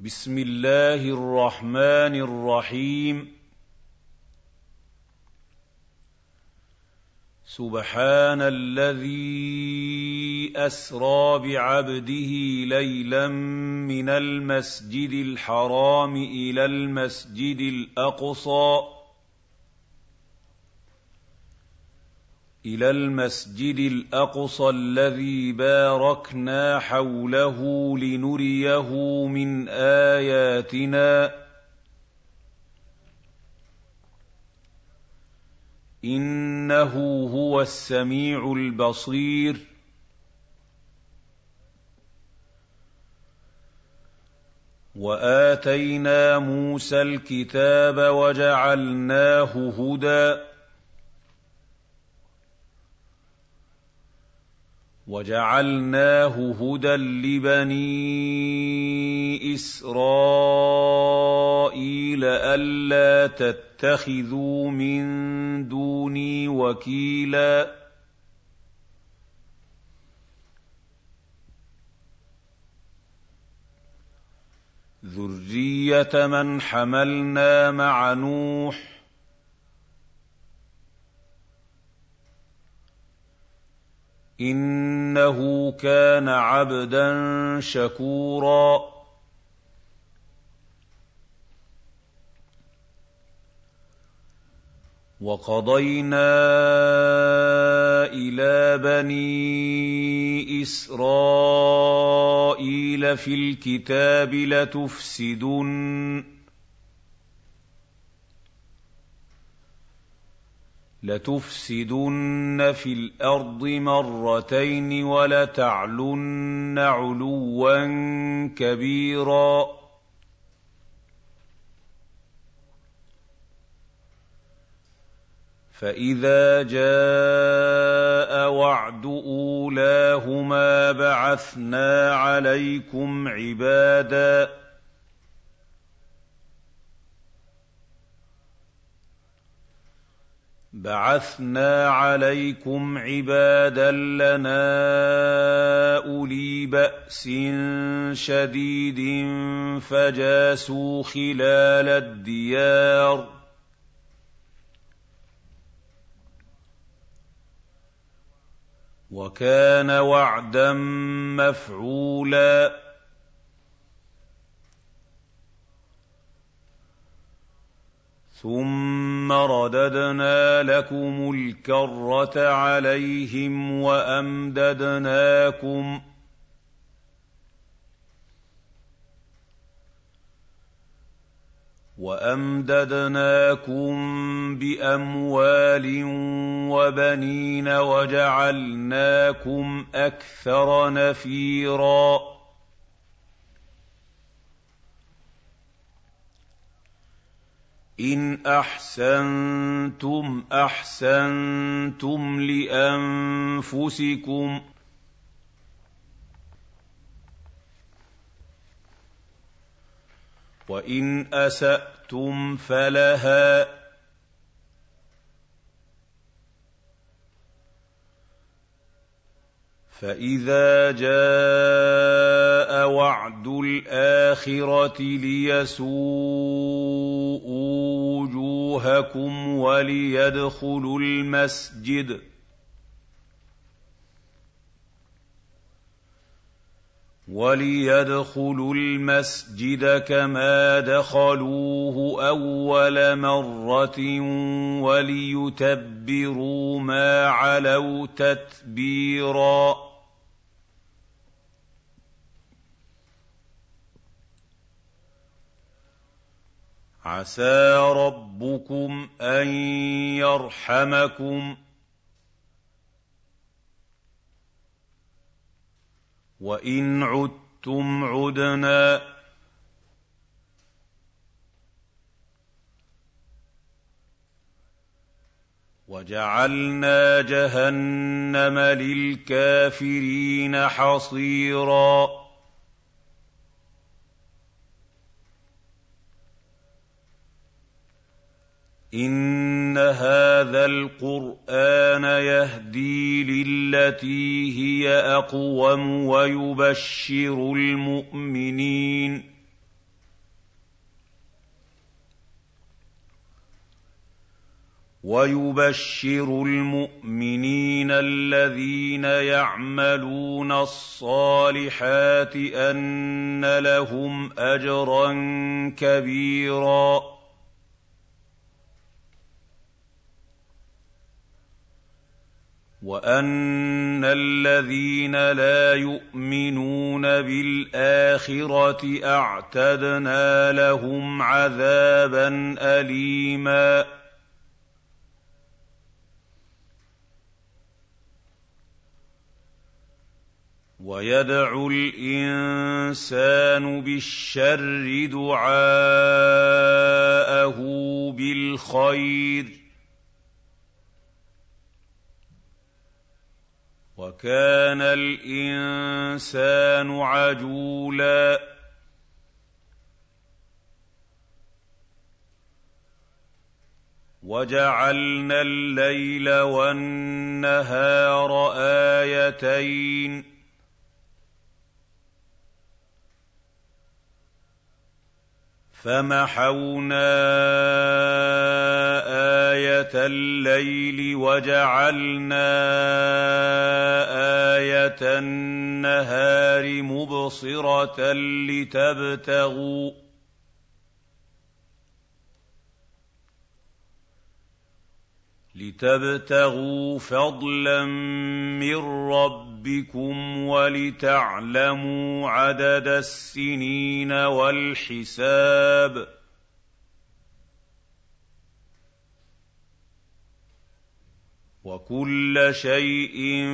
بسم الله الرحمن الرحيم. سبحان الذي أسرى بعبده ليلا من المسجد الحرام إلى المسجد الأقصى. إلى المسجد الأقصى الذي باركنا حوله لنريه من آياتنا. إنه هو السميع البصير. وآتينا موسى الكتاب وجعلناه هدى. وجعلناه هدى لبني إسرائيل ألا تتخذوا من دوني وكيلا. ذرية من حملنا مع نوح إنه كان عبدا شكورا. وقضينا إلى بني إسرائيل في الكتاب لتفسدن. لتفسدن في الأرض مرتين ولتعلن علوا كبيرا. فإذا جاء وعد أولاهما بعثنا عليكم عبادا بعثنا عليكم عبادا لنا أولي بأس شديد فجاسوا خلال الديار. وكان وعدا مفعولا. ثم رددنا لكم الكره عليهم وامددناكم وامددناكم باموال وبنين وجعلناكم أكثر نفيرا إن أحسنتم أحسنتم لأنفسكم. وإن أسأتم فلها فإذا جاء وعد الآخرة ليسوءوا وجوهكم وليدخلوا المسجد. وليدخلوا المسجد كما دخلوه أول مرة وليتبروا ما علوا تتبيرا. عسى ربكم أن يرحمكم. وإن عدتم عدنا وجعلنا جهنم للكافرين حصيرا. إن هذا القرآن يهدي للتي هي أقوم ويبشر المؤمنين. ويبشر المؤمنين الذين يعملون الصالحات أن لهم أجرا كبيرا. وان الذين لا يؤمنون بالاخره اعتدنا لهم عذابا اليما ويدعو الانسان بالشر دعاءه بالخير وكان الإنسان عجولا. وجعلنا الليل والنهار آيتين. فمحونا آية الليل وجعلنا آية النهار مبصرة لتبتغوا لتبتغوا فضلا من ربكم ولتعلموا عدد السنين والحساب. وكل شيء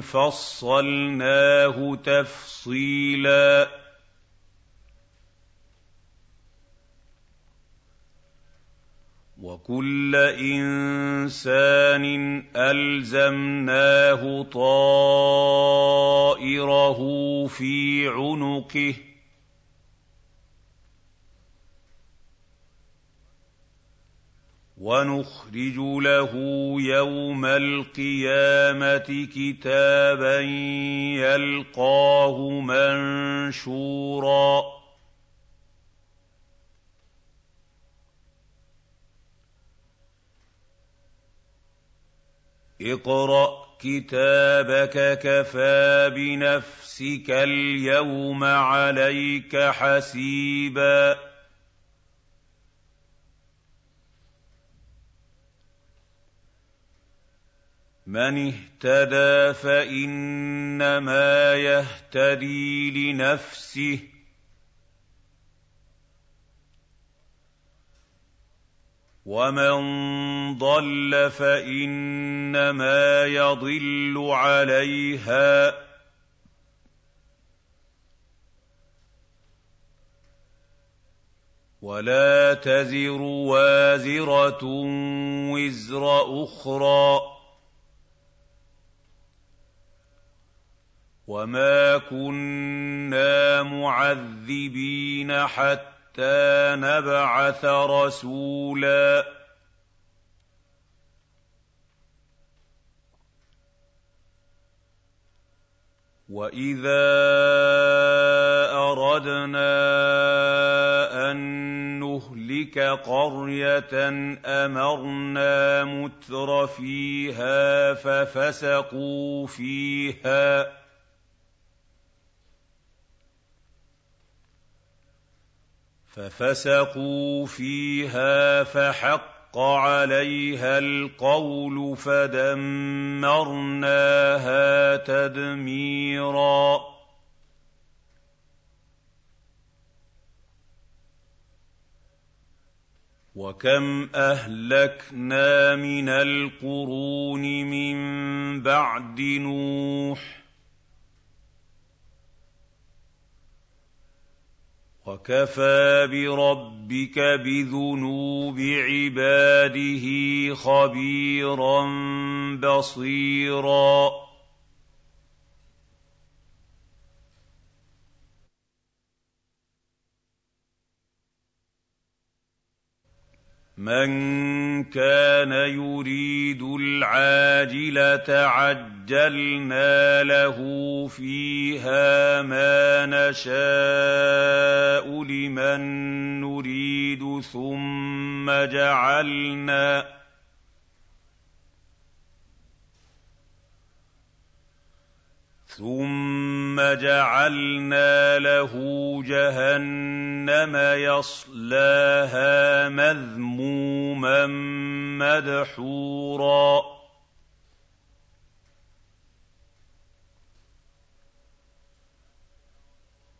فصلناه تفصيلاً. وكل إنسان ألزمناه طائره في عنقه. ونخرج له يوم القيامة كتابا يلقاه منشورا. اقرأ كتابك كفى بنفسك اليوم عليك حسيبا. من اهتدى فإنما يهتدي لنفسه ومن ضل فانما يضل عليها ولا تزر وازره وزر أخرى وما كنا معذبين حتى حتى نبعث رسولا. وإذا أردنا أن نهلك قرية أمرنا متر فيها ففسقوا فيها. ففسقوا فيها فحق عليها القول فدمرناها تدميرا. وكم أهلكنا من القرون من بعد نوح وكفى بربك بذنوب عباده خبيرا بصيرا. من كان يريد العاجله عجلنا له فيها ما نشاء لمن نريد ثم جعلنا ثم جعلنا له جهنم يصلاها مذموما مدحورا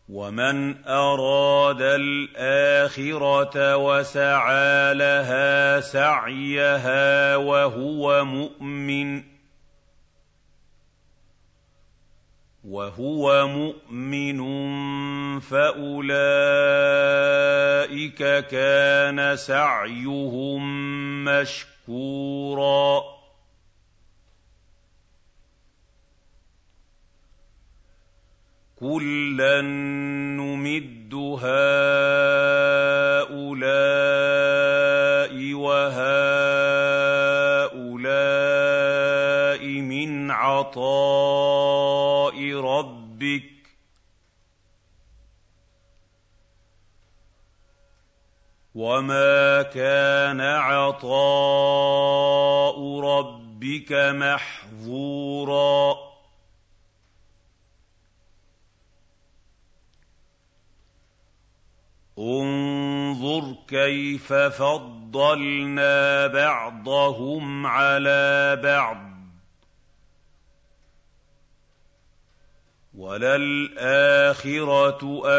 ومن اراد الاخره وسعى لها سعيها وهو مؤمن وهو مؤمن فأولئك كان سعيهم مشكورا. كلا نمد هؤلاء وهؤلاء من عطاء ربك وما كان عطاء ربك محظورا انظر كيف فضلنا بعضهم على بعض وَلَلْآخِرَةُ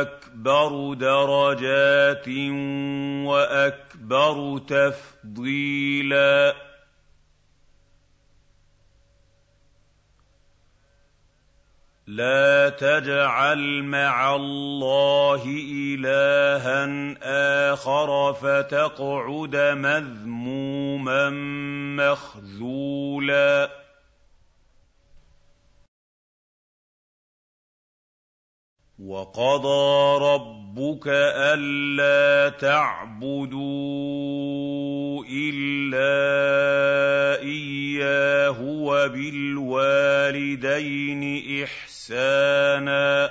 أَكْبَرُ دَرَجَاتٍ وَأَكْبَرُ تَفْضِيلًا. لَا تَجْعَلْ مَعَ اللَّهِ إِلَٰهًا آخَرَ فَتَقْعُدَ مَذْمُومًا مَّخْذُولًا. وَقَضَىٰ رَبُّكَ أَلَّا تَعْبُدُوا إِلَّا إِيَّاهُ وَبِالْوَالِدَيْنِ إِحْسَانًا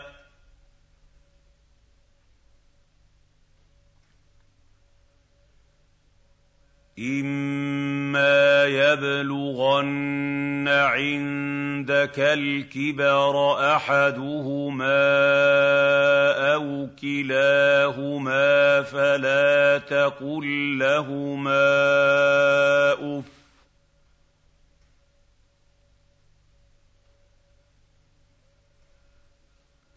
إِمَّا يَبْلُغَنَّ عِندَكَ الْكِبَرَ أَحَدُهُمَا أَوْ كِلَاهُمَا فَلَا تَقُل لَّهُمَا أُفٍّ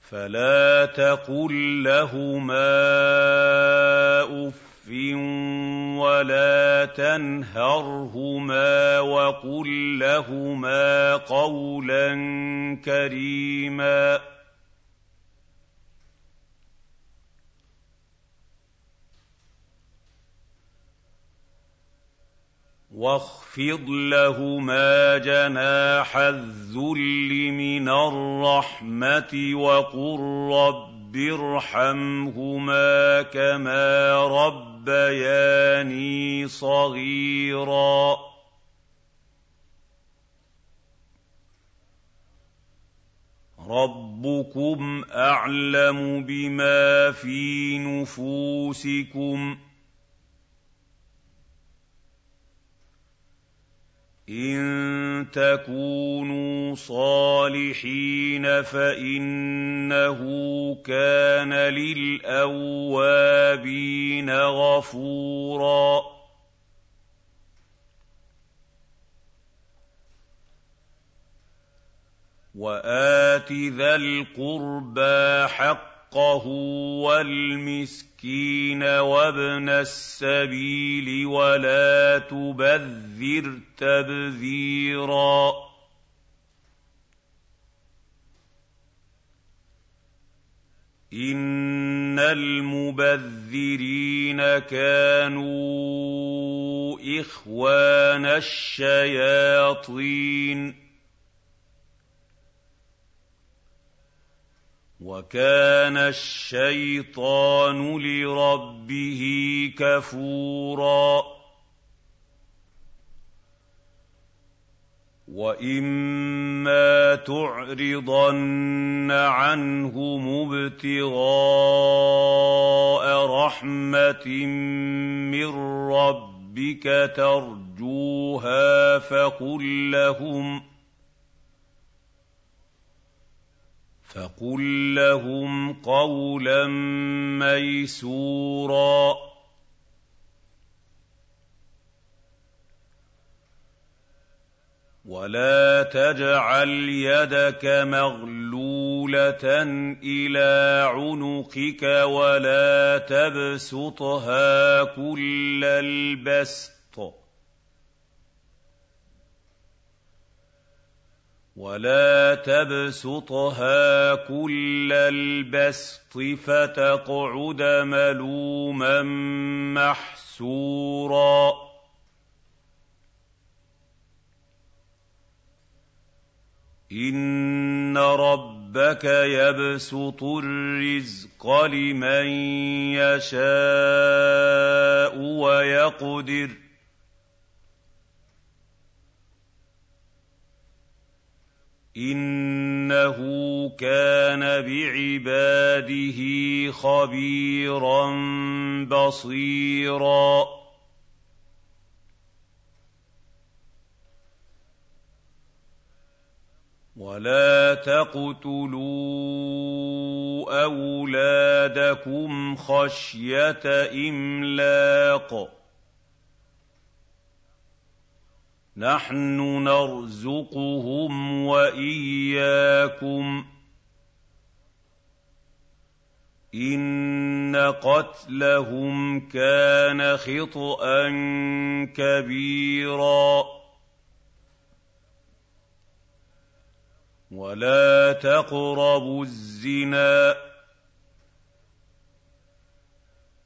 فلا تقل لهما اف ولا تنهرهما وقل لهما قولا كريما واخفض لهما جناح الذل من الرحمه وقل رب ارحمهما كما ربياني صغيرا. ربكم أعلم بما في نفوسكم. إِن تَكُونُوا صَالِحِينَ فَإِنَّهُ كَانَ لِلْأَوَّابِينَ غَفُورًا وَآتِ ذَا الْقُرْبَىٰ حَقَّهُ وَالْمِسْكِينَ الْمِسْكِينَ وَابْنَ السَّبِيلِ وَلَا تُبَذِّرْ تَبْذِيرًا. إِنَّ الْمُبَذِّرِينَ كَانُوا إِخْوَانَ الشَّيَاطِينِ. وَكَانَ الشَّيْطَانُ لِرَبِّهِ كَفُورًا. وَإِمَّا تُعْرِضَنَّ عَنْهُمُ ابْتِغَاءَ رَحْمَةٍ مِّن رَّبِّكَ تَرْجُوهَا فَقُل لَّهُمْ ۚ فقل لهم قولا ميسورا ولا تجعل يدك مغلوله إلى عنقك ولا تبسطها كل البسط ولا تبسطها كل البسط فتقعد ملوما محسورا ان ربك يبسط الرزق لمن يشاء ويقدر انه كان بعباده خبيرا بصيرا ولا تقتلوا اولادكم خشيه املاق نحن نرزقهم وإياكم. إن قتلهم كان خطا كبيرا. ولا تقربوا الزنا.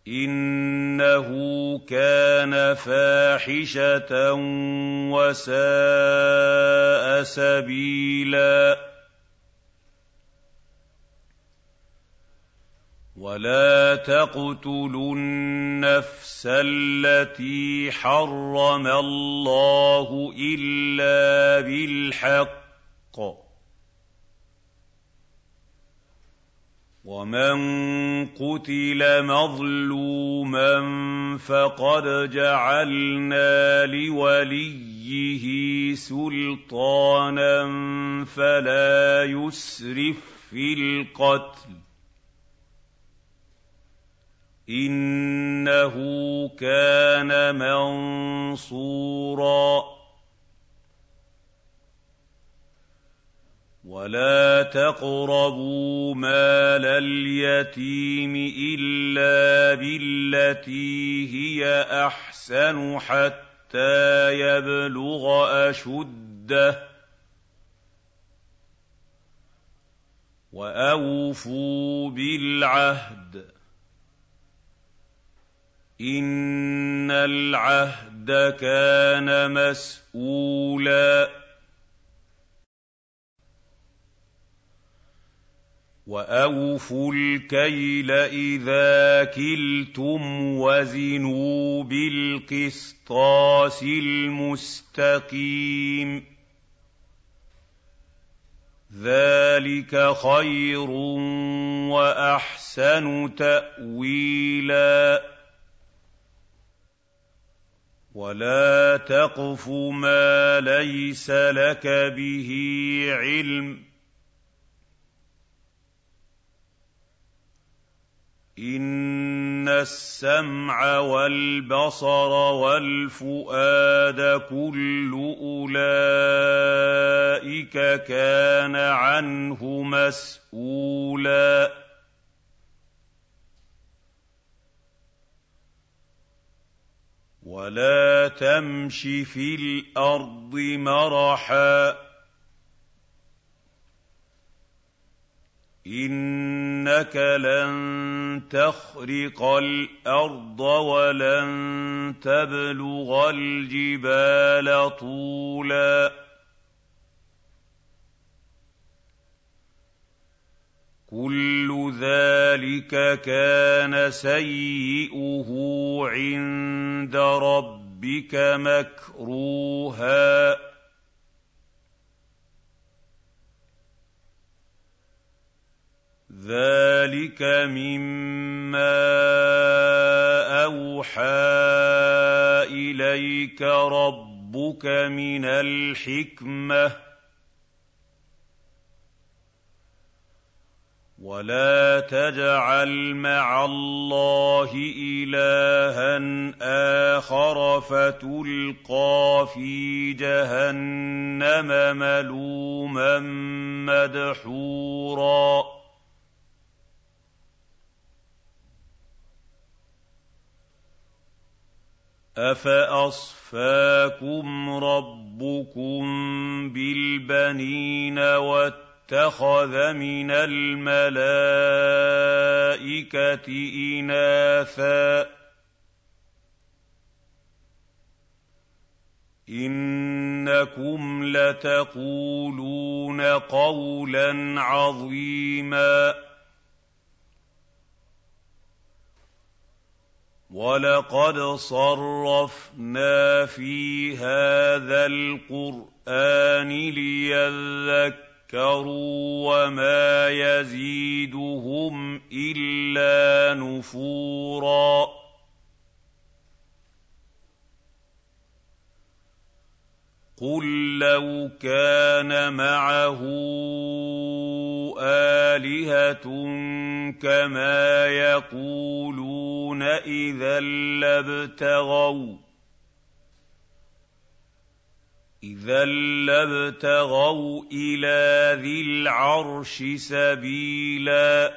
إنه كان فاحشة وساء سبيلا. ولا تقتلوا النفس التي حرم الله إلا بالحق. ومن قتل مظلوما فقد جعلنا لوليه سلطانا فلا يسرف في القتل انه كان منصورا ولا تقربوا مال اليتيم الا بالتي هي احسن حتى يبلغ اشده واوفوا بالعهد ان العهد كان مسؤولا واوفوا الكيل اذا كلتم وزنوا بالقسطاس المستقيم ذلك خير واحسن تاويلا ولا تقف ما ليس لك به علم ان السمع والبصر والفؤاد كل اولئك كان عنه مسؤولا ولا تمش في الأرض مرحا انك لن تخرق الأرض ولن تبلغ الجبال طولا كل ذلك كان سيئه عند ربك مكروها ذلك مما اوحى اليك ربك من الحكمه ولا تجعل مع الله الها اخر فتلقى في جهنم ملوما مدحورا افاصفاكم ربكم بالبنين والتقوى اتخذ من الملائكه اناثا انكم لتقولون قولا عظيما ولقد صرفنا في هذا القران ليذكر ذكروا وما يزيدهم الا نفورا قل لو كان معه الهه كما يقولون اذا لابتغوا إِذًا لَّابْتَغَوْا إِلَىٰ ذِي الْعَرْشِ سَبِيلًا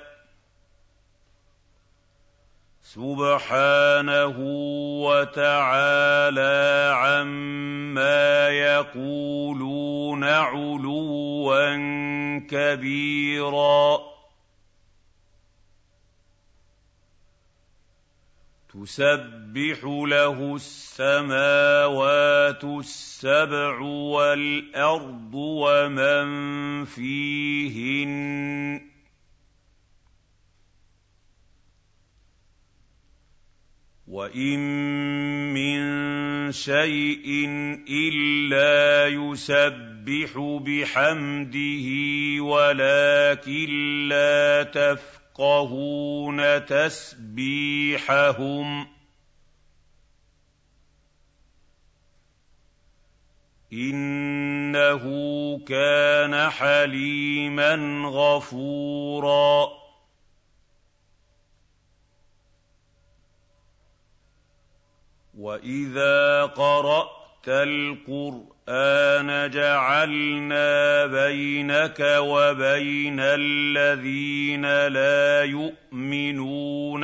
سُبْحَانَهُ وَتَعَالَىٰ عَمَّا يَقُولُونَ عُلُوًّا كَبِيرًا. تسبح له السماوات السبع والأرض ومن فيهن. وإن من شيء إلا يسبح بحمده ولكن لا تفعل يفقهون تسبيحهم. إنه كان حليما غفورا. وإذا قرأت القرآن القرآن جعلنا بينك وبين الذين لا يؤمنون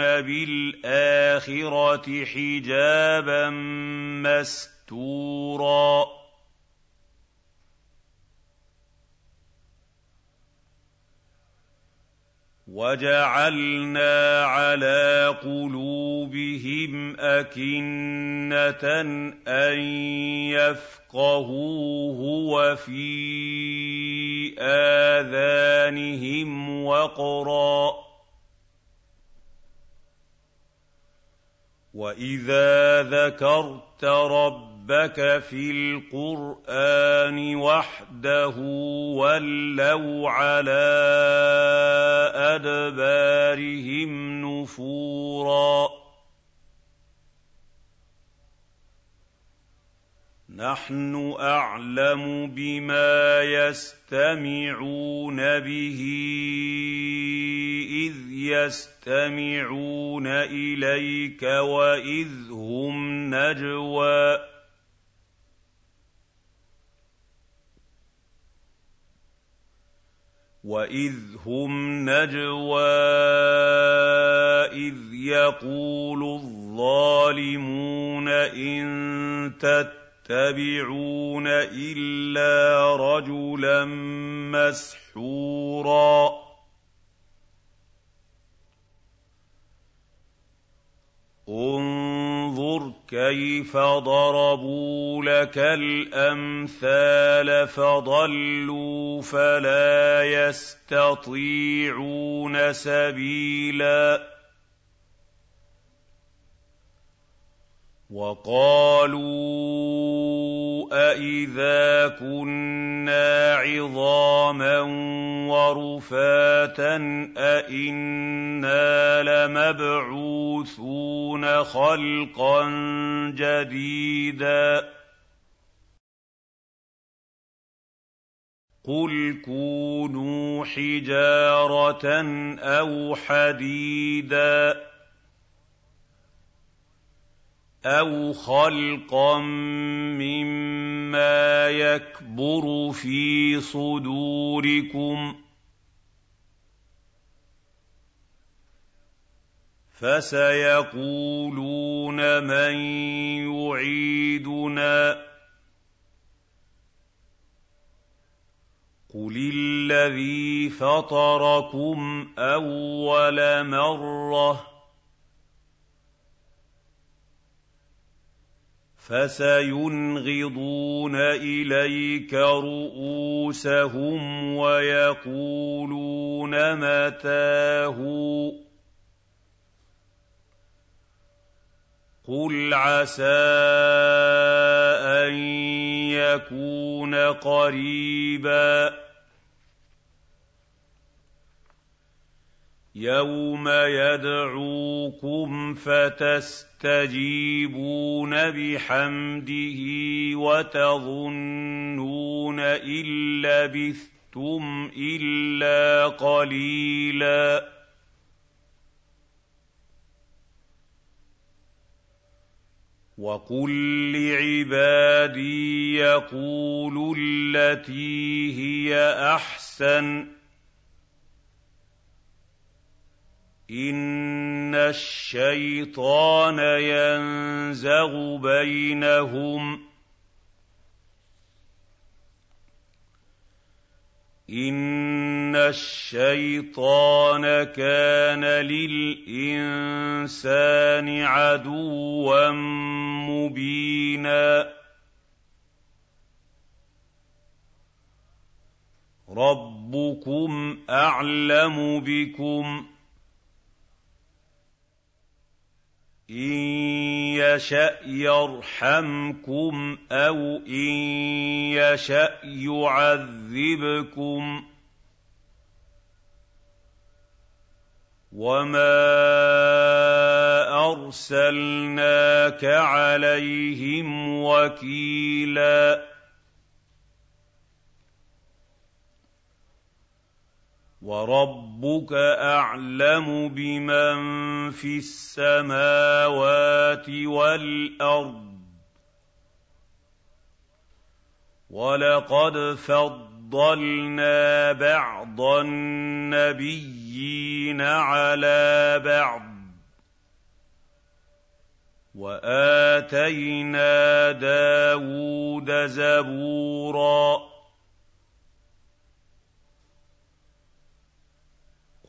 بالآخرة حجابا مستورا وَجَعَلْنَا عَلَىٰ قُلُوبِهِمْ أَكِنَّةً أَن يَفْقَهُوهُ وَفِي آذَانِهِمْ وَقْرًا ۚ. وَإِذَا ذَكَرْتَ رَبَّكَ ربك في القرآن وحده ولوا على أدبارهم نفورا. نحن أعلم بما يستمعون به إذ يستمعون إليك وإذ هم نجوى. وَإِذْ هُمْ نَجْوَىٰ إِذْ يَقُولُ الظَّالِمُونَ إِن تَتَّبِعُونَ إِلَّا رَجُلًا مَّسْحُورًا انظُرْ كَيْفَ ضَرَبُوا لَكَ الْأَمْثَالَ فَضَلُّوا فَلَا يَسْتَطِيعُونَ سَبِيلًا. وَقَالُوا أَإِذَا كُنَّا عِظَامًا وَرُفَاتًا أَإِنَّا لَمَبْعُوثُونَ خَلْقًا جَدِيدًا قُلْ كُونُوا حِجَارَةً أَوْ حَدِيدًا أَوْ خَلْقًا مِّمَّا يَكْبُرُ فِي صُدُورِكُمْ ۖ فَسَيَقُولُونَ مَن يُعِيدُنَا قُلِ الَّذِي فَطَرَكُمْ أَوَّلَ مَرَّةٍ ۚ فَسَيُنْغِضُونَ إِلَيْكَ رُءُوسَهُمْ وَيَقُولُونَ مَتَىٰ هُوَ ۖ قُلْ عَسَىٰ أَن يَكُونَ قَرِيبًا يَوْمَ يَدْعُوكُمْ فَتَسْتَجِيبُونَ بِحَمْدِهِ وَتَظُنُّونَ إِن لَّبِثْتُمْ إِلَّا قَلِيلًا وَقُل لِّعِبَادِي يَقُولُوا الَّتِي هِيَ أَحْسَنُ ۚ إِنَّ الشَّيْطَانَ يَنزَغُ بَيْنَهُمْ ۚ إِنَّ الشَّيْطَانَ كَانَ لِلْإِنسَانِ عَدُوًّا مُّبِينًا رَّبُّكُمْ أَعْلَمُ بِكُمْ ۖ إِن يَشَأْ يَرْحَمْكُمْ أَوْ إِن يَشَأْ يُعَذِّبْكُمْ ۚ وَمَا أَرْسَلْنَاكَ عَلَيْهِمْ وَكِيلًا وَرَبُّكَ أَعْلَمُ بِمَن فِي السَّمَاوَاتِ وَالْأَرْضِ ۗ. وَلَقَدْ فَضَّلْنَا بَعْضَ النَّبِيِّينَ عَلَىٰ بَعْضٍ ۖ وَآتَيْنَا دَاوُودَ زَبُورًا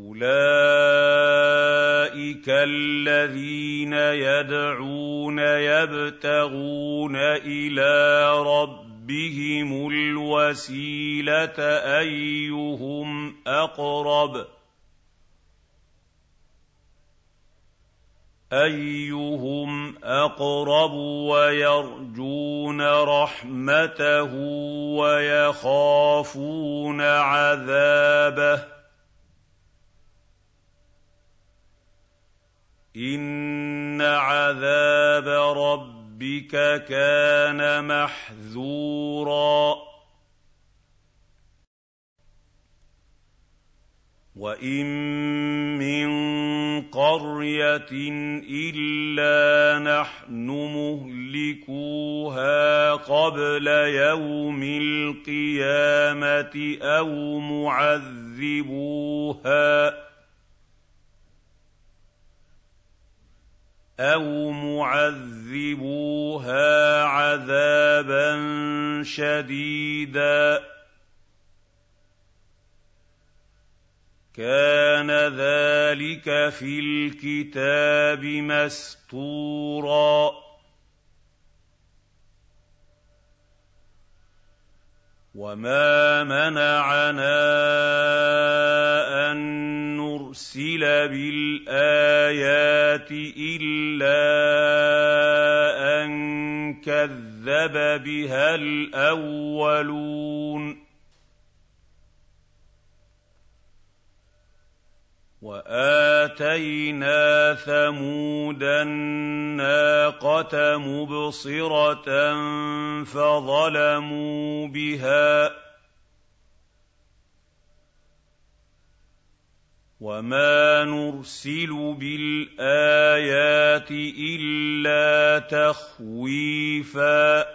أُولَٰئِكَ الَّذِينَ يَدْعُونَ يَبْتَغُونَ إِلَىٰ رَبِّهِمُ الْوَسِيلَةَ أَيُّهُمْ أَقْرَبُ أَيُّهُمْ أَقْرَبُ وَيَرْجُونَ رَحْمَتَهُ وَيَخَافُونَ عَذَابَهُ إِنَّ عَذَابَ رَبِّكَ كَانَ مَحْذُورًا وَإِن مِّن قَرْيَةٍ إِلَّا نَحْنُ مُهْلِكُوهَا قَبْلَ يَوْمِ الْقِيَامَةِ أَوْ مُعَذِّبُوهَا أَوْ مُعَذِّبُوهَا عَذَابًا شَدِيدًا ۚ كَانَ ذَٰلِكَ فِي الْكِتَابِ مَسْطُورًا وَمَا مَنَعَنَا أَن نُرْسِلَ بِالْآيَاتِ إِلَّا أَن كَذَّبَ بِهَا الْأَوَّلُونَ وَآتَيْنَا ثَمُودَ النَّاقَةَ مُبْصِرَةً فَظَلَمُوا بِهَا ۚ وَمَا نُرْسِلُ بِالْآيَاتِ إِلَّا تَخْوِيفًا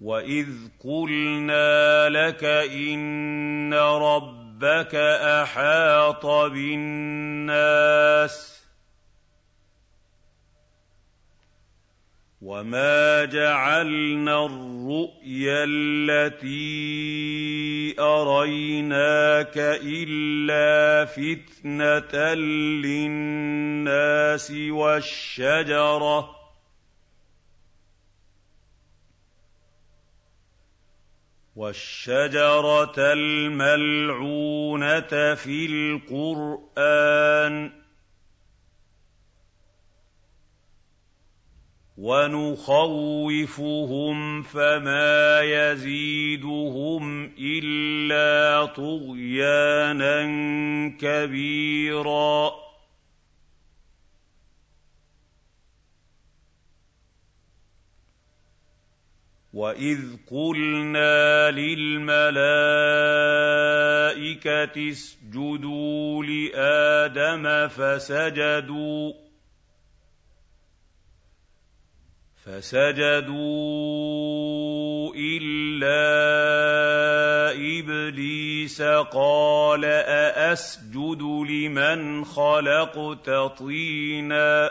وَإِذْ قُلْنَا لَكَ إِنَّ رَبَّكَ أَحَاطَ بِالنَّاسِ وَمَا جَعَلْنَا الرُّؤْيَا الَّتِي أَرَيْنَاكَ إِلَّا فِتْنَةً لِّلنَّاسِ وَالشَّجَرَةَ وَالشَّجَرَةَ الْمَلْعُونَةَ فِي الْقُرْآنِ ۚ وَنُخَوِّفُهُمْ فَمَا يَزِيدُهُمْ إِلَّا طُغْيَانًا كَبِيرًا وَإِذْ قُلْنَا لِلْمَلَائِكَةِ اسْجُدُوا لِآدَمَ فَسَجَدُوا فسجدوا إِلَّا إِبْلِيسَ قَالَ أَأَسْجُدُ لِمَنْ خَلَقْتَ طِينًا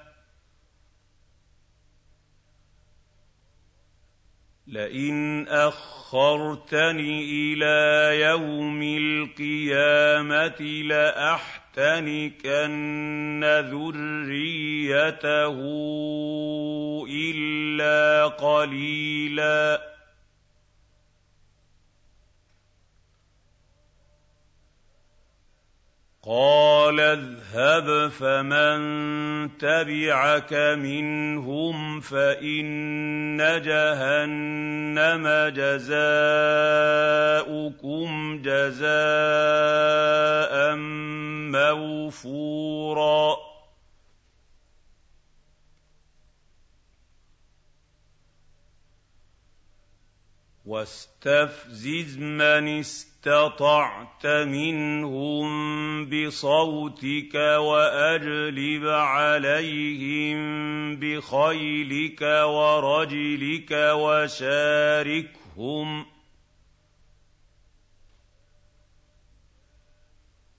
لئن أخرتني إلى يوم القيامة لأحسن لَأَحْتَنِكَنَّ ذُرِّيَّتَهُ إِلَّا قَلِيلًا. قَالَ اذْهَبْ فَمَن تَبِعَكَ مِنْهُمْ فَإِنَّ جَهَنَّمَ جَزَاؤُكُمْ جَزَاءً مَّوْفُورًا وَاسْتَفْزِزْ مَنِ اسْتَطَعْتَ مِنْهُم بِصَوْتِكَ وَأَجْلِبْ عَلَيْهِم بِخَيْلِكَ وَرَجِلِكَ وَشَارِكْهُمْ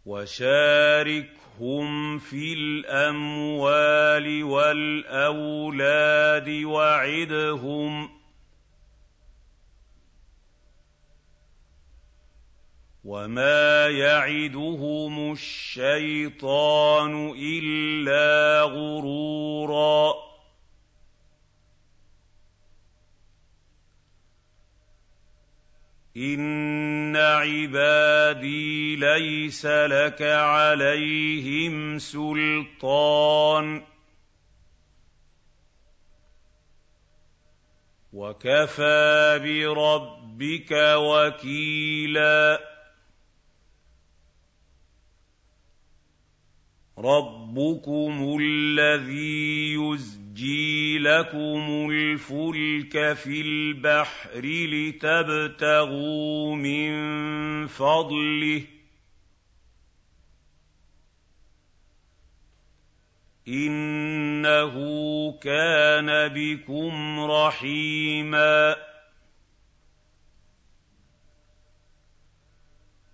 وشاركهم في الأموال والأولاد وعدهم وَمَا يَعِدُهُمُ الشَّيْطَانُ إِلَّا غُرُورًا إِنَّ عِبَادِي لَيْسَ لَكَ عَلَيْهِمْ سُلْطَانٌ وَكَفَىٰ بِرَبِّكَ وَكِيلًا رَّبُّكُمُ الَّذِي يُزْجِي لَكُمُ الْفُلْكَ فِي الْبَحْرِ لِتَبْتَغُوا مِن فَضْلِهِ ۚ إِنَّهُ كَانَ بِكُمْ رَحِيمًا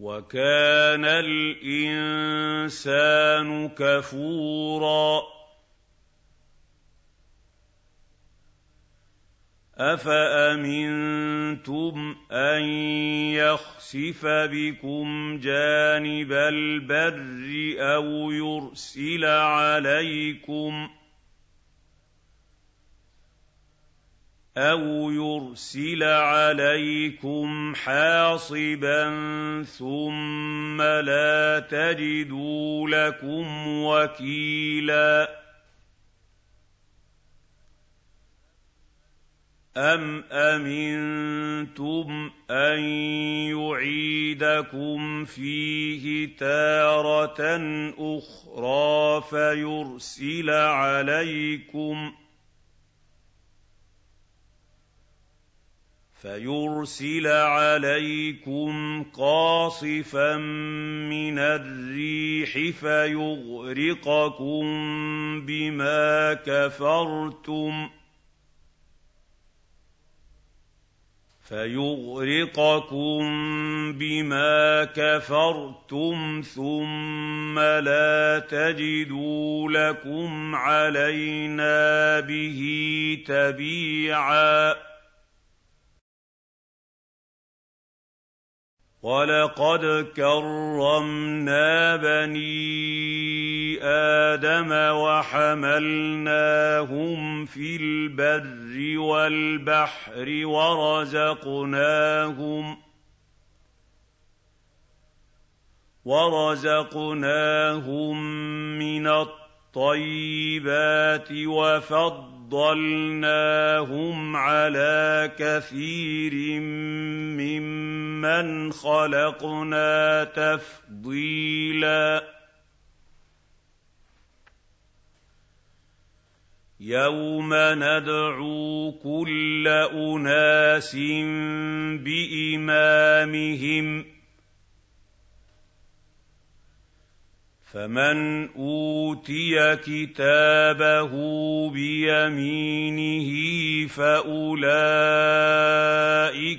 وكان الإنسان كفورا. أفأمنتم أن يخسف بكم جانب البر أو يرسل عليكم أَوْ يُرْسِلَ عَلَيْكُمْ حَاصِبًا ثُمَّ لَا تَجِدُوا لَكُمْ وَكِيلًا أَمْ أَمِنتُمْ أَن يُعِيدَكُمْ فِيهِ تَارَةً أُخْرَىٰ فَيُرْسِلَ عَلَيْكُمْ ۖ فيرسل عليكم قاصفا من الريح فيغرقكم بما كفرتم فيغرقكم بما كفرتم ثم لا تجدوا لكم علينا به تبيعا وَلَقَدْ كَرَّمْنَا بَنِي آدَمَ وَحَمَلْنَاهُمْ فِي الْبَرِّ وَالْبَحْرِ وَرَزَقْنَاهُمْ ورزقناهم من الطيبات وفضلناهم على كثير ممن خلقنا تفضيلا يوم ندعو كل اناس بامامهم فمن أوتي كتابه بيمينه فأولئك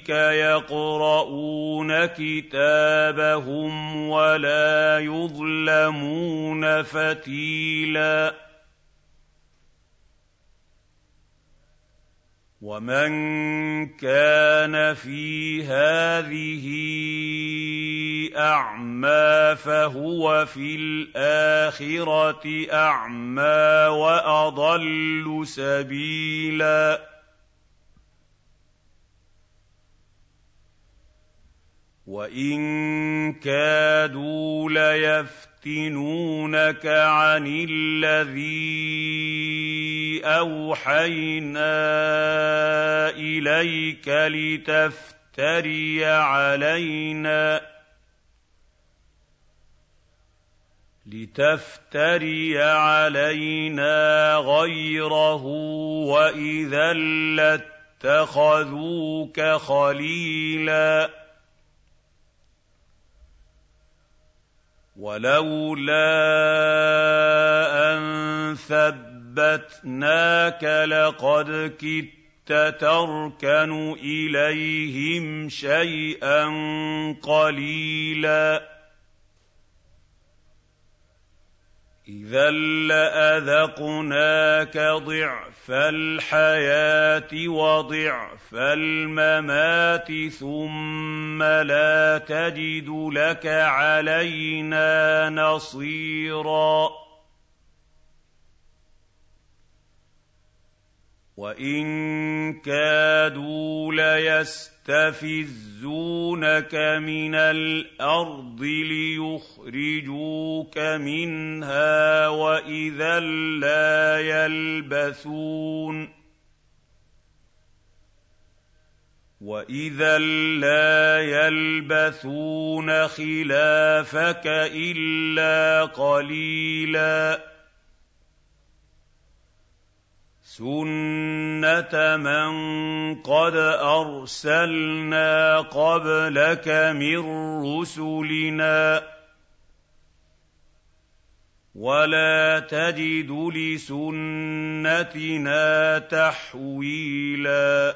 يقرؤون كتابهم ولا يظلمون فتيلا ومن كان في هذه أعمى فهو في الآخرة أعمى وأضل سبيلا. وإن كادوا ليفتنونك عن الذي أوحينا إليك لتفتري علينا لتفتري علينا غيره وإذا لاتخذوك خليلا ولولا أن ثبتناك لقد كدت تركن اليهم شيئا قليلا إِذًا لَّأَذَقْنَاكَ ضِعْفَ الْحَيَاةِ وَضِعْفَ الْمَمَاتِ ثُمَّ لَا تَجِدُ لَكَ عَلَيْنَا نَصِيرًا وَإِن كَادُوا لَيَسْتَفِزُّونَكَ مِنَ الْأَرْضِ لِيُخْرِجُوكَ مِنْهَا وَإِذًا لَّا يَلْبَثُونَ واذا لا يلبثون خلافك الا قليلا سنه من قد ارسلنا قبلك من رسلنا ولا تجد لسنتنا تحويلا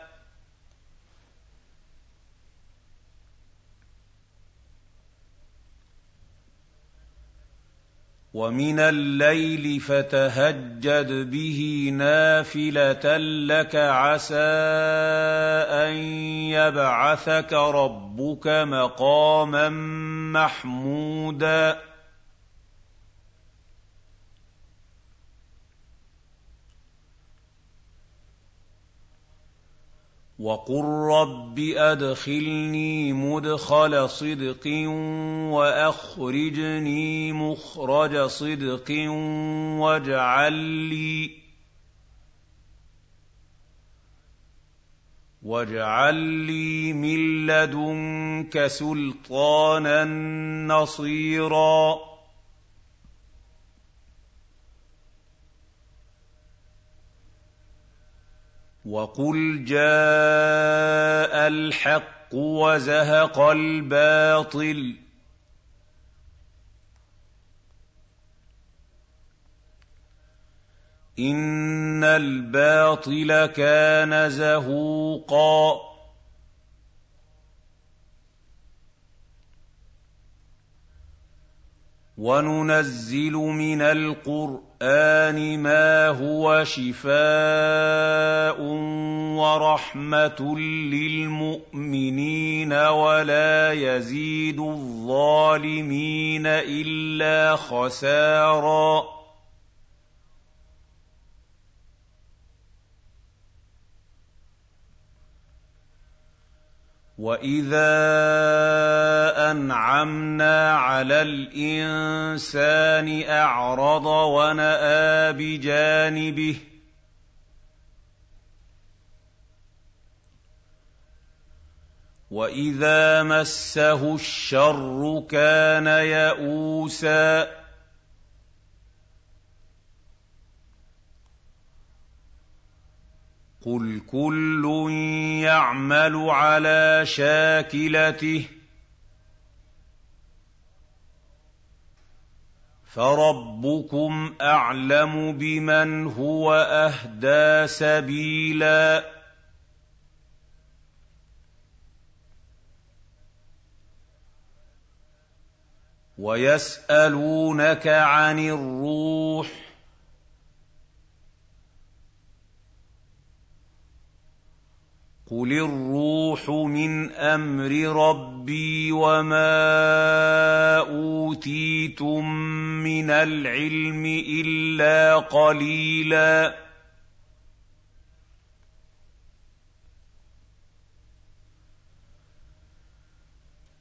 ومن الليل فتهجد به نافله لك عسى ان يبعثك ربك مقاما محمودا وقل رب ادخلني مدخل صدق واخرجني مخرج صدق واجعل لي واجعل لي من لدنك سلطانا نصيرا وقل جاء الحق وزهق الباطل ان الباطل كان زهوقا وننزل من القرآن ما هو شفاء ورحمة للمؤمنين ولا يزيد الظالمين إلا خسارا واذا انعمنا على الانسان اعرض وناى بجانبه واذا مسه الشر كان يئوسا قل كل يعمل على شاكلته فربكم اعلم بمن هو اهدى سبيلا ويسالونك عن الروح قل الروح من أمر ربي وما اوتيتم من العلم الا قليلا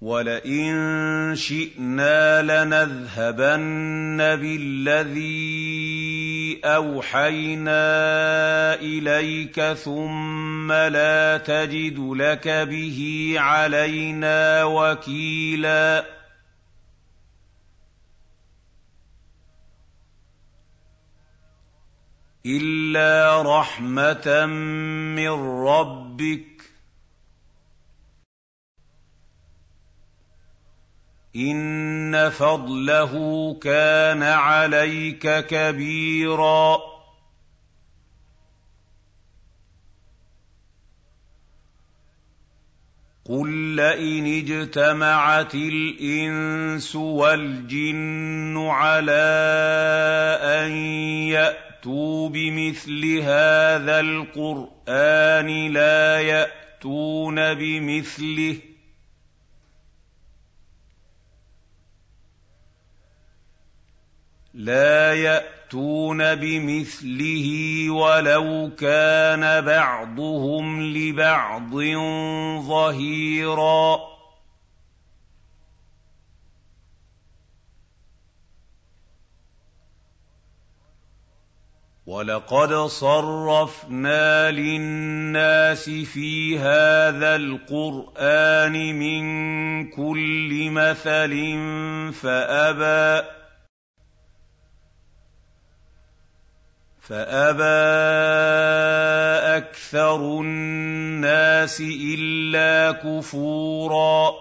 ولئن شئنا لنذهبن بالذي اوحينا اليك ثم لا تجد لك به علينا وكيلا. الا رحمه من ربك. ان فضله كان عليك كبيرا. قل لئن اجتمعت الانس والجن على ان ياتوا بمثل هذا القران لا ياتون بمثله لَا يَأْتُونَ بِمِثْلِهِ وَلَوْ كَانَ بَعْضُهُمْ لِبَعْضٍ ظَهِيرًا. وَلَقَدْ صَرَّفْنَا لِلنَّاسِ فِي هَٰذَا الْقُرْآنِ مِن كُلِّ مَثَلٍ فَأَبَىٰ أَكْثَرُ النَّاسِ إِلَّا كُفُورًا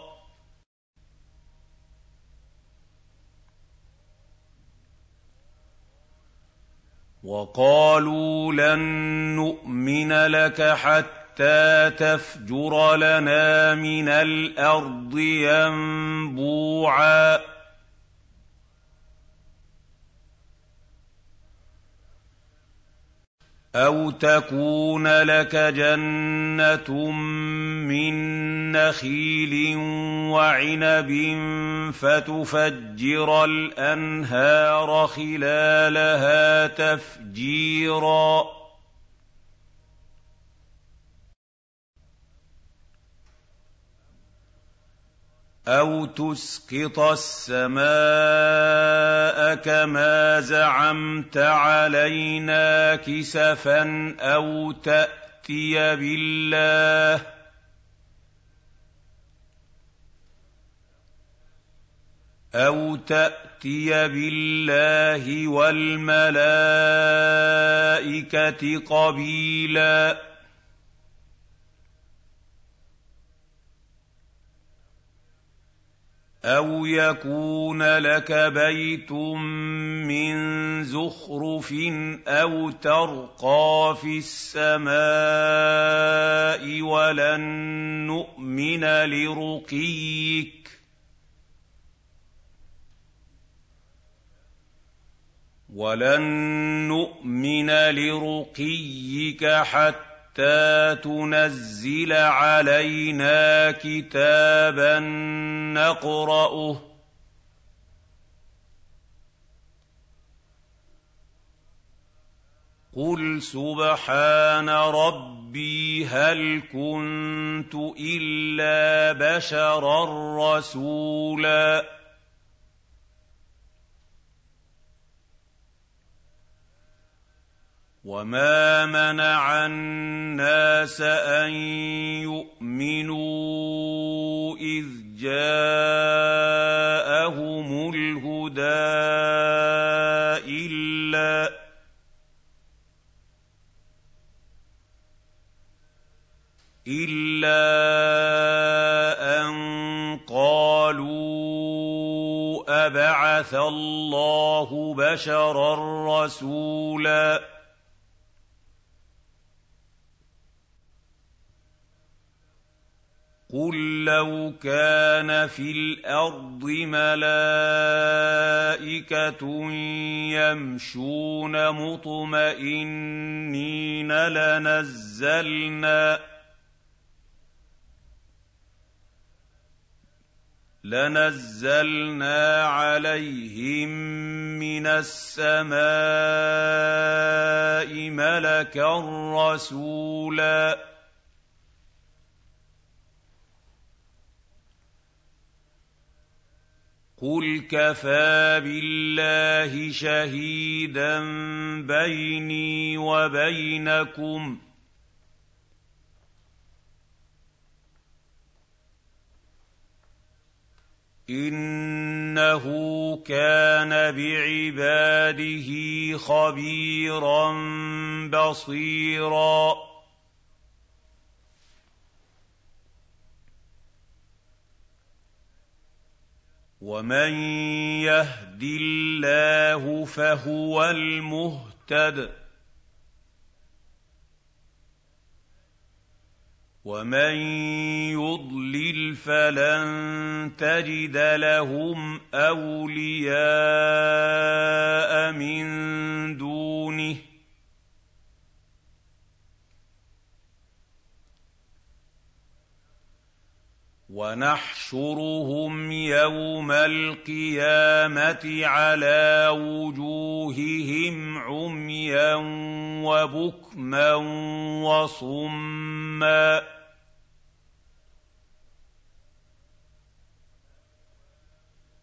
وَقَالُوا لَن نُّؤْمِنَ لَكَ حَتَّىٰ تَفْجُرَ لَنَا مِنَ الْأَرْضِ يَنبُوعًا أَوْ تَكُونَ لَكَ جَنَّةٌ مِّن نَّخِيلٍ وَعِنَبٍ فَتُفَجِّرَ الْأَنْهَارَ خِلَالَهَا تَفْجِيرًا أَوْ تُسْقِطَ السَّمَاءَ كَمَا زَعَمْتَ عَلَيْنَا كِسَفًا أَوْ تَأْتِيَ بِاللَّهِ أَوْ تَأْتِيَ بِاللَّهِ وَالْمَلَائِكَةِ قَبِيلًا أَوْ يَكُونَ لَكَ بَيْتٌ مِّن زُخْرُفٍ أَوْ تَرْقَىٰ فِي السَّمَاءِ وَلَن نُّؤْمِنَ لِرُقِيِّكَ وَلَن نُّؤْمِنَ لِرُقِيِّكَ حَتَّىٰ حَتَّىٰ تُنَزِّلَ عَلَيْنَا كِتَابًا نَّقْرَؤُهُ ۗ قُلْ سُبْحَانَ رَبِّي هَلْ كُنتُ إِلَّا بَشَرًا رَّسُولًا وَمَا مَنَعَ النَّاسَ أَن يُؤْمِنُوا إِذْ جَاءَهُمُ الْهُدَىٰ إِلَّا أَن قَالُوا أَبَعَثَ اللَّهُ بَشَرًا رَّسُولًا قُل لَّوْ كَانَ فِي الْأَرْضِ مَلَائِكَةٌ يَمْشُونَ مُطْمَئِنِّينَ لَنَزَّلْنَا لنزلنا عَلَيْهِم مِّنَ السَّمَاءِ مَلَكًا رَّسُولًا قُلْ كَفَىٰ بِاللَّهِ شَهِيدًا بَيْنِي وَبَيْنَكُمْ ۚ إِنَّهُ كَانَ بِعِبَادِهِ خَبِيرًا بَصِيرًا وَمَن يَهْدِ اللَّهُ فَهُوَ الْمُهْتَدِ ۖ وَمَن يُضْلِلْ فَلَن تَجِدَ لَهُمْ أَوْلِيَاءَ مِن دُونِهِ ۖ وَنَحْشُرُهُمْ يَوْمَ الْقِيَامَةِ عَلَىٰ وُجُوهِهِمْ عُمْيًا وَبُكْمًا وَصُمًّا ۖ.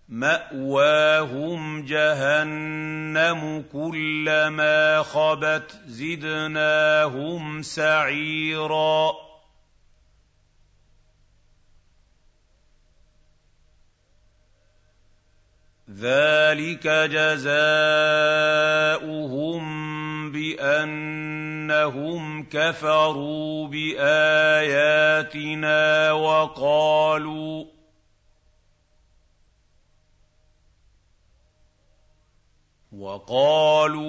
مَّأْوَاهُمْ جَهَنَّمُ ۖ كُلَّمَا خَبَتْ زِدْنَاهُمْ سَعِيرًا. ذَٰلِكَ جَزَاؤُهُم بِأَنَّهُمْ كَفَرُوا بِآيَاتِنَا وَقَالُوا وَقَالُوا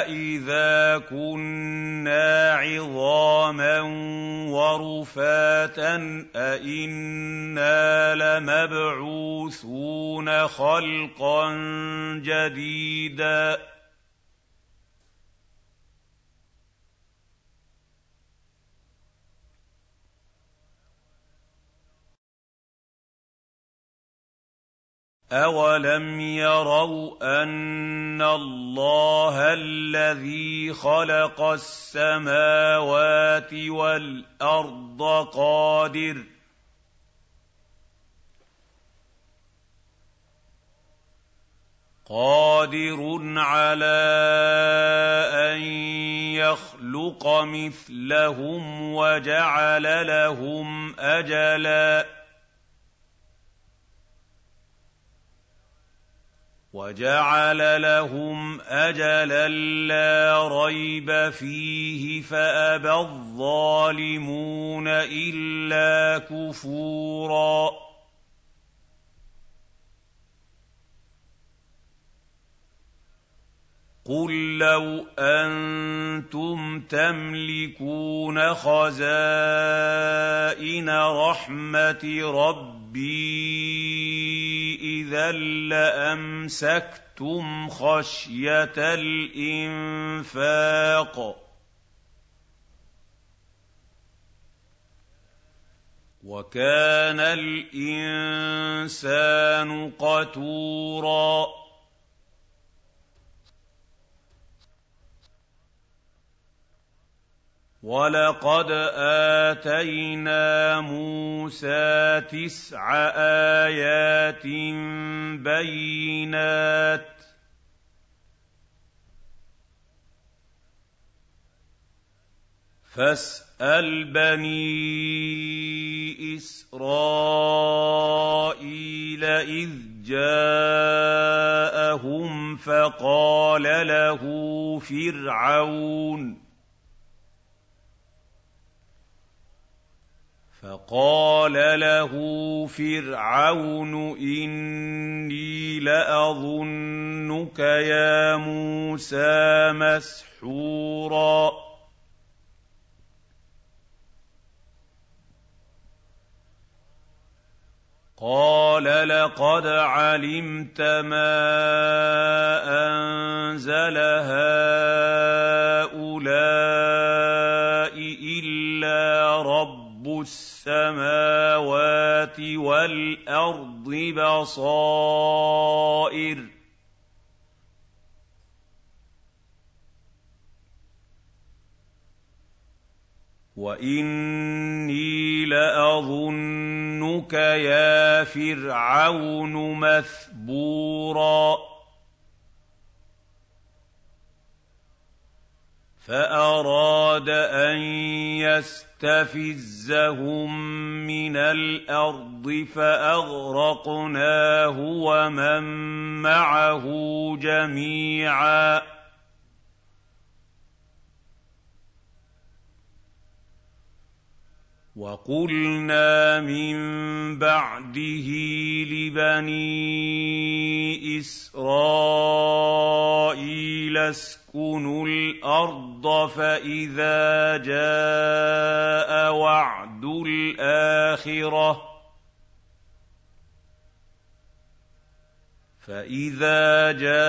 أَإِذَا كُنَّا عِظَامًا وَرُفَاتًا أَإِنَّا لَمَبْعُوثُونَ خَلْقًا جَدِيدًا أَوَلَمْ يَرَوْا أَنَّ اللَّهَ الَّذِي خَلَقَ السَّمَاوَاتِ وَالْأَرْضَ قَادِرٌ قادر على ان يخلق مثلهم وجعل لهم اجلا وَجَعَلَ لَهُمْ أَجَلًا لَّا رَيْبَ فِيهِ فَأَبَى الظَّالِمُونَ إِلَّا كُفُورًا قُل لَّوْ أَنتُمْ تَمْلِكُونَ خَزَائِنَ رَحْمَةِ رَبِّي إِذًا لَّأَمْسَكْتُمْ خَشْيَةَ الْإِنفَاقِ وَكَانَ الْإِنسَانُ قَتُورًا وَلَقَدْ آتَيْنَا مُوسَىٰ تِسْعَ آيَاتٍ بَيِّنَاتٍ ۖ فَاسْأَلْ بَنِي إِسْرَائِيلَ إِذْ جَاءَهُمْ فَقَالَ لَهُ فِرْعَوْنُ فَقَالَ لَهُ فِرْعَوْنُ إِنِّي لَأَظُنُّكَ يَا مُوسَىٰ مَسْحُورًا. قَالَ لَقَدْ عَلِمْتَ مَا أَنزَلَ هَٰؤُلَاءِ إِلَّا رَبُّ السَّمَاوَاتِ وَالْأَرْضِ بَصَائِرَ وَإِنِّي لَأَظُنُّكَ يَا فِرْعَوْنُ مَثْبُورًا فَأَرَادَ أَن يَسْتَفِزَّهُم مِّنَ الْأَرْضِ فَأَغْرَقْنَاهُ وَمَن مَّعَهُ جَمِيعًا وَقُلْنَا مِن بَعْدِهِ لِبَنِي إِسْرَائِيلَ تسكنوا الأرض فإذا جاء وعد الآخرة. فإذا جاء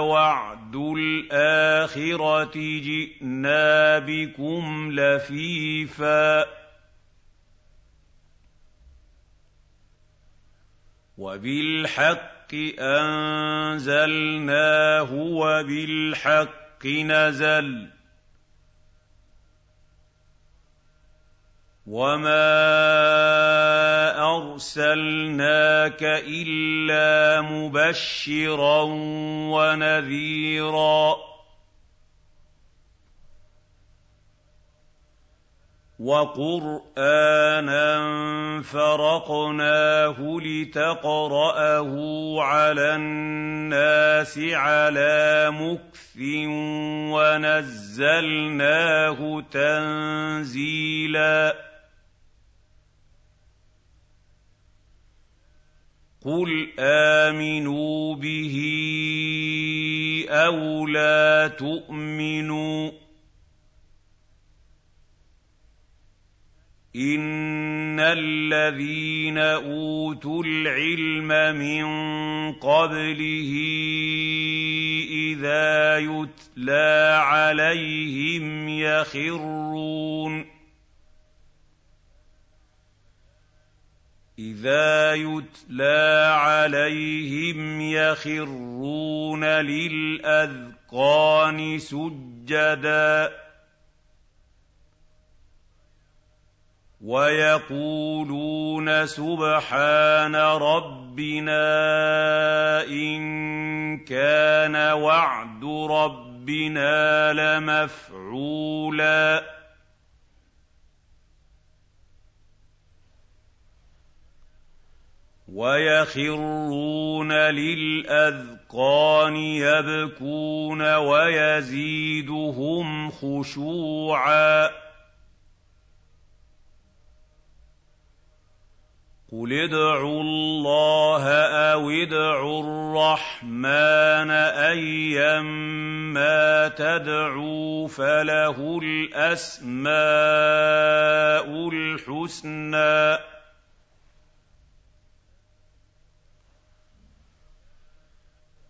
وعد الآخرة جئنا بكم لفيفا. وبالحق أنزلناه وبالحق نزل. وما ارسلناك الا مبشرا ونذيرا. وقرآنا فرقناه لتقرأه على الناس على مكث ونزلناه تنزيلا. قل آمنوا به أو لا تؤمنوا ان الذين اوتوا العلم من قبله اذا يتلى عليهم يخرون اذا يتلى عليهم يخرون للاذقان سجدا ويقولون سبحان ربنا إن كان وعد ربنا لمفعولا. ويخرون للأذقان يبكون ويزيدهم خشوعا. قل ادعوا الله أو ادعوا الرحمن ايما تدعوا فله الاسماء الحسنى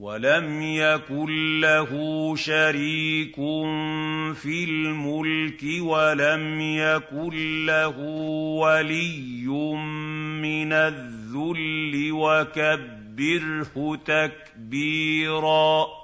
ولم يكن له شريك في الملك ولم يكن له ولي من الذل وكبره تكبيرا